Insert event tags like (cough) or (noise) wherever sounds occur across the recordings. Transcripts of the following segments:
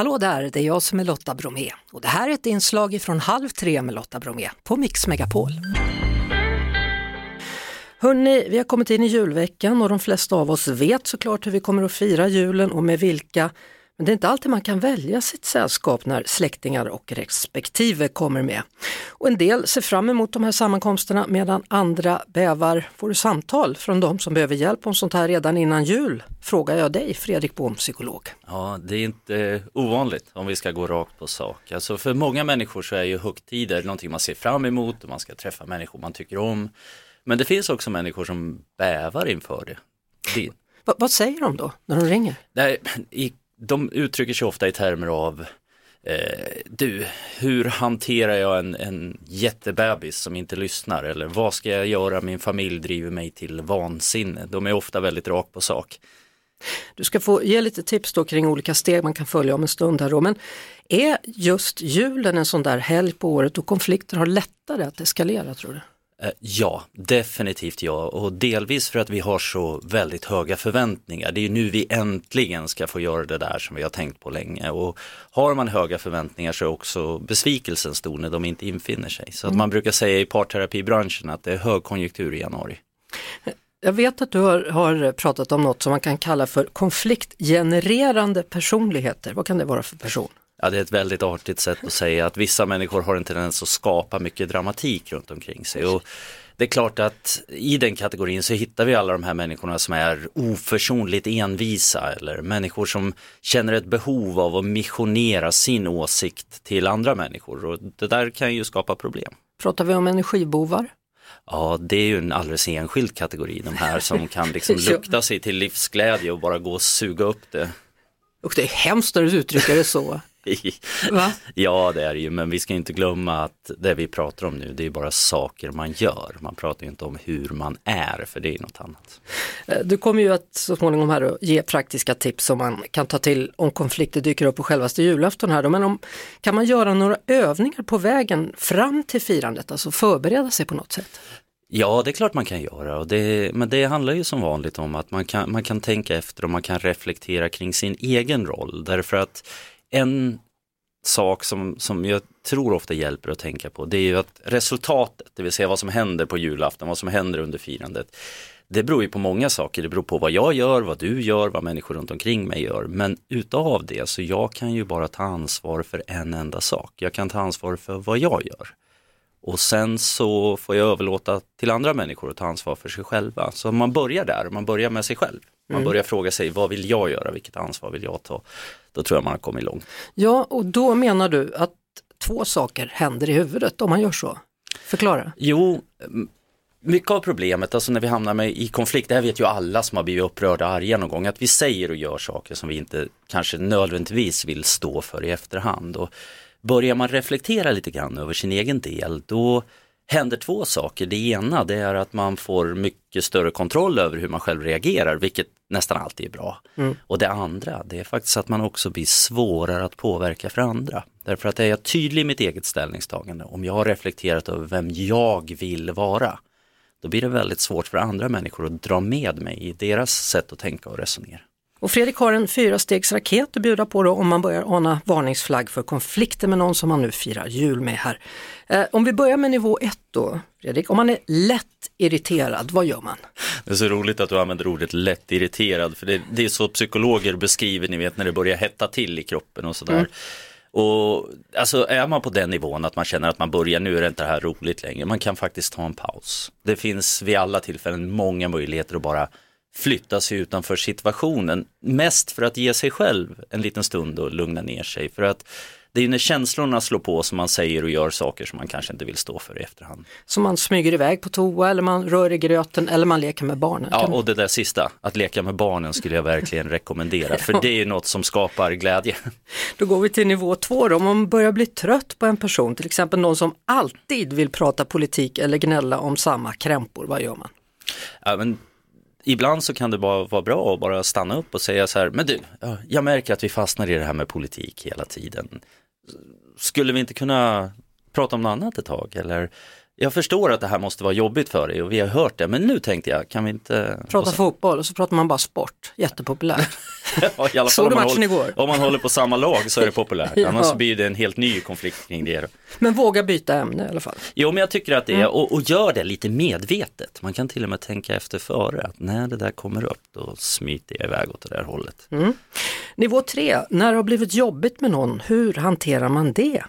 Hallå där, det är jag som är Lotta Bromé och det här är ett inslag från Halv tre med Lotta Bromé på Mix Megapol. Hörni, vi har kommit in i julveckan och de flesta av oss vet såklart hur vi kommer att fira julen och med vilka. Men det är inte alltid man kan välja sitt sällskap när släktingar och respektive kommer med. Och en del ser fram emot de här sammankomsterna medan andra bävar. Får du samtal från de som behöver hjälp om sånt här redan innan jul? Frågar jag dig, Fredrik Bohm, psykolog. Ja, det är inte ovanligt om vi ska gå rakt på sak. Alltså för många människor så är ju högtider någonting man ser fram emot och man ska träffa människor man tycker om. Men det finns också människor som bävar inför det. det... Va, vad säger de då när de ringer? Nej, i, de uttrycker sig ofta i termer av eh, du, hur hanterar jag en, en jättebebis som inte lyssnar eller vad ska jag göra, min familj driver mig till vansinne. De är ofta väldigt rakt på sak. Du ska få ge lite tips då kring olika steg man kan följa om en stund här då. Men är just julen en sån där helg på året då konflikter har lättare att eskalera tror du? Eh, ja, definitivt ja och delvis för att vi har så väldigt höga förväntningar. Det är nu vi äntligen ska få göra det där som vi har tänkt på länge och har man höga förväntningar så är också besvikelsen stor när de inte infinner sig. Så att man brukar säga i parterapibranschen att det är högkonjunktur i januari. Jag vet att du har, har, pratat om något som man kan kalla för konfliktgenererande personligheter. Vad kan det vara för person? Ja, det är ett väldigt artigt sätt att säga att vissa människor har en tendens att skapa mycket dramatik runt omkring sig. Och det är klart att i den kategorin så hittar vi alla de här människorna som är oförsonligt envisa eller människor som känner ett behov av att missionera sin åsikt till andra människor och det där kan ju skapa problem. Pratar vi om energibovar? Ja, det är ju en alldeles enskild kategori, de här som kan liksom (laughs) lukta sig till livsglädje och bara gå och suga upp det. Och det är hemskt när du uttrycker det så. (laughs) Va? Ja det är det ju men vi ska inte glömma att det vi pratar om nu det är bara saker man gör. Man pratar inte om hur man är för det är något annat. Eh, du kommer ju att så småningom här ge praktiska tips som man kan ta till om konflikter dyker upp på självaste julafton här då. Men om, kan man göra några övningar på vägen fram till firandet, alltså förbereda sig på något sätt? Ja, det är klart man kan göra, och det, men det handlar ju som vanligt om att man kan, man kan tänka efter och man kan reflektera kring sin egen roll. Därför att en sak som, som jag tror ofta hjälper att tänka på det är ju att resultatet, det vill säga vad som händer på julafton, vad som händer under firandet. Det beror ju på många saker, det beror på vad jag gör, vad du gör, vad människor runt omkring mig gör. Men utav det så jag kan ju bara ta ansvar för en enda sak. Jag kan ta ansvar för vad jag gör. Och sen så får jag överlåta till andra människor att ta ansvar för sig själva. Så man börjar där, man börjar med sig själv. Man mm. börjar fråga sig vad vill jag göra, vilket ansvar vill jag ta? Då tror jag man har kommit långt. Ja, och då menar du att två saker händer i huvudet om man gör så? Förklara. Jo, mycket av problemet, alltså när vi hamnar med, i konflikt, det här vet ju alla som har blivit upprörda och arga någon gång, att vi säger och gör saker som vi inte kanske nödvändigtvis vill stå för i efterhand. Och börjar man reflektera lite grann över sin egen del, då händer två saker. Det ena det är att man får mycket större kontroll över hur man själv reagerar, vilket nästan alltid är bra. Mm. Och det andra, det är faktiskt att man också blir svårare att påverka för andra. Därför att är jag tydlig i mitt eget ställningstagande, om jag har reflekterat över vem jag vill vara, då blir det väldigt svårt för andra människor att dra med mig i deras sätt att tänka och resonera. Och Fredrik har en fyrastegsraket att bjuda på då om man börjar ana varningsflagg för konflikter med någon som man nu firar jul med här. Eh, om vi börjar med nivå 1 då, Fredrik, om man är lätt irriterad, vad gör man? Det är så roligt att du använder ordet lätt irriterad, för det, det är så psykologer beskriver, ni vet när det börjar hetta till i kroppen och sådär. Mm. Och alltså är man på den nivån att man känner att man börjar, nu är det inte det här roligt längre, man kan faktiskt ta en paus. Det finns vid alla tillfällen många möjligheter att bara flytta sig utanför situationen. Mest för att ge sig själv en liten stund och lugna ner sig. För att det är när känslorna slår på som man säger och gör saker som man kanske inte vill stå för i efterhand. Så man smyger iväg på toa eller man rör i gröten eller man leker med barnen? Ja, och det där sista, att leka med barnen skulle jag verkligen rekommendera för (laughs) det är något som skapar glädje. Då går vi till nivå två då, om man börjar bli trött på en person, till exempel någon som alltid vill prata politik eller gnälla om samma krämpor, vad gör man? Ja, men ibland så kan det bara vara bra att bara stanna upp och säga så här, men du, jag märker att vi fastnar i det här med politik hela tiden. Skulle vi inte kunna prata om något annat ett tag eller jag förstår att det här måste vara jobbigt för dig och vi har hört det, men nu tänkte jag, kan vi inte... Prata fotboll och så pratar man bara sport, jättepopulärt. (laughs) ja, i alla (laughs) Såg du om man, matchen håller, igår? om man håller på samma lag så är det populärt, (laughs) Ja. annars blir det en helt ny konflikt kring det. Men våga byta ämne i alla fall. Jo, men jag tycker att det är, Mm. och, och gör det lite medvetet. Man kan till och med tänka efter före, att när det där kommer upp, då smiter jag iväg åt det där hållet. Mm. Nivå tre, när det har blivit jobbigt med någon, hur hanterar man det?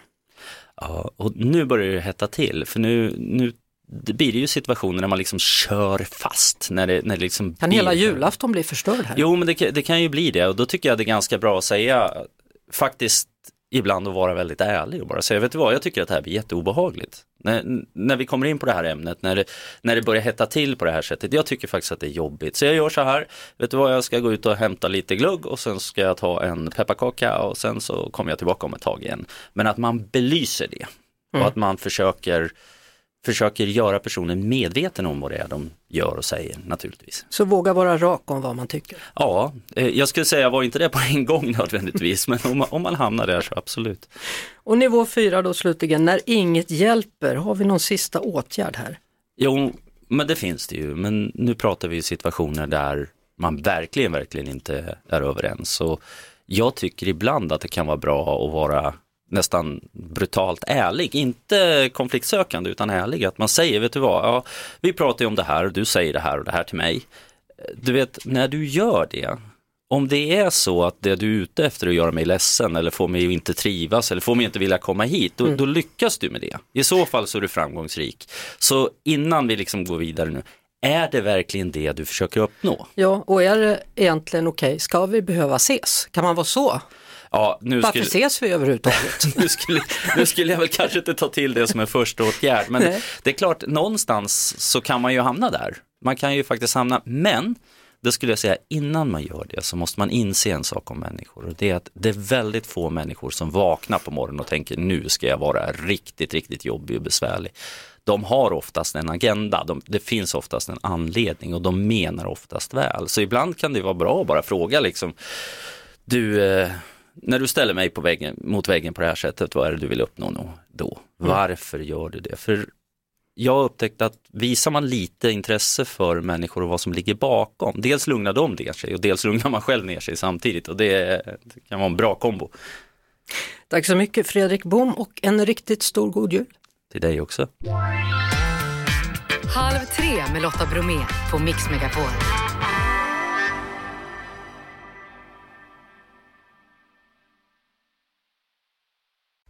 Ja, och nu börjar det hetta till, för nu, nu det blir det ju situationer när man liksom kör fast. När det, när det liksom Kan blir- hela julafton bli förstörd här? Jo, men det, kan- det kan ju bli det och då tycker jag det är ganska bra att säga faktiskt ibland att vara väldigt ärlig och bara säga, vet du vad, jag tycker att det här blir jätteobehagligt. När, när vi kommer in på det här ämnet, när det, när det börjar hetta till på det här sättet, jag tycker faktiskt att det är jobbigt. Så jag gör så här, vet du vad, jag ska gå ut och hämta lite glugg och sen ska jag ta en pepparkaka och sen så kommer jag tillbaka om ett tag igen. Men att man belyser det och att man försöker försöker göra personen medveten om vad det är de gör och säger naturligtvis. Så våga vara rak om vad man tycker. Ja, eh, jag skulle säga var inte det på en gång nödvändigtvis, men om man, om man hamnar där så absolut. Och nivå fyra då slutligen, när inget hjälper, har vi någon sista åtgärd här? Jo, men det finns det ju, men nu pratar vi situationer där man verkligen, verkligen inte är överens. Och jag tycker ibland att det kan vara bra att vara nästan brutalt ärlig, inte konfliktsökande utan ärlig, att man säger, vet du vad, ja, vi pratar ju om det här och du säger det här och det här till mig. Du vet, när du gör det, om det är så att det du är ute efter att göra mig ledsen eller få mig inte trivas eller få mig inte vilja komma hit, då, då lyckas du med det. I så fall så är du framgångsrik. Så innan vi liksom går vidare nu, är det verkligen det du försöker uppnå? Ja, och är det egentligen okej, ska vi behöva ses? Kan man vara så? Ja, nu Varför skulle, ses vi överhuvudtaget? (laughs) nu, skulle, nu skulle jag väl kanske inte ta till det som en första åtgärd, men Nej. det är klart, någonstans så kan man ju hamna där. Man kan ju faktiskt hamna, men det skulle jag säga, innan man gör det så måste man inse en sak om människor och det är att det är väldigt få människor som vaknar på morgonen och tänker nu ska jag vara riktigt, riktigt jobbig och besvärlig. De har oftast en agenda, de, det finns oftast en anledning och de menar oftast väl. Så ibland kan det vara bra att bara fråga liksom, du, eh, när du ställer mig på väggen, mot väggen på det här sättet, vad är det du vill uppnå nå- då? Varför gör du det? För jag har upptäckt att visar man lite intresse för människor och vad som ligger bakom, dels lugnar de ner sig och dels (laughs) lugnar man själv ner sig samtidigt och det, det kan vara en bra kombo. Tack så mycket Fredrik Bom och en riktigt stor god jul. Till dig också. Halv tre med Lotta Bromé på Mix Megapol.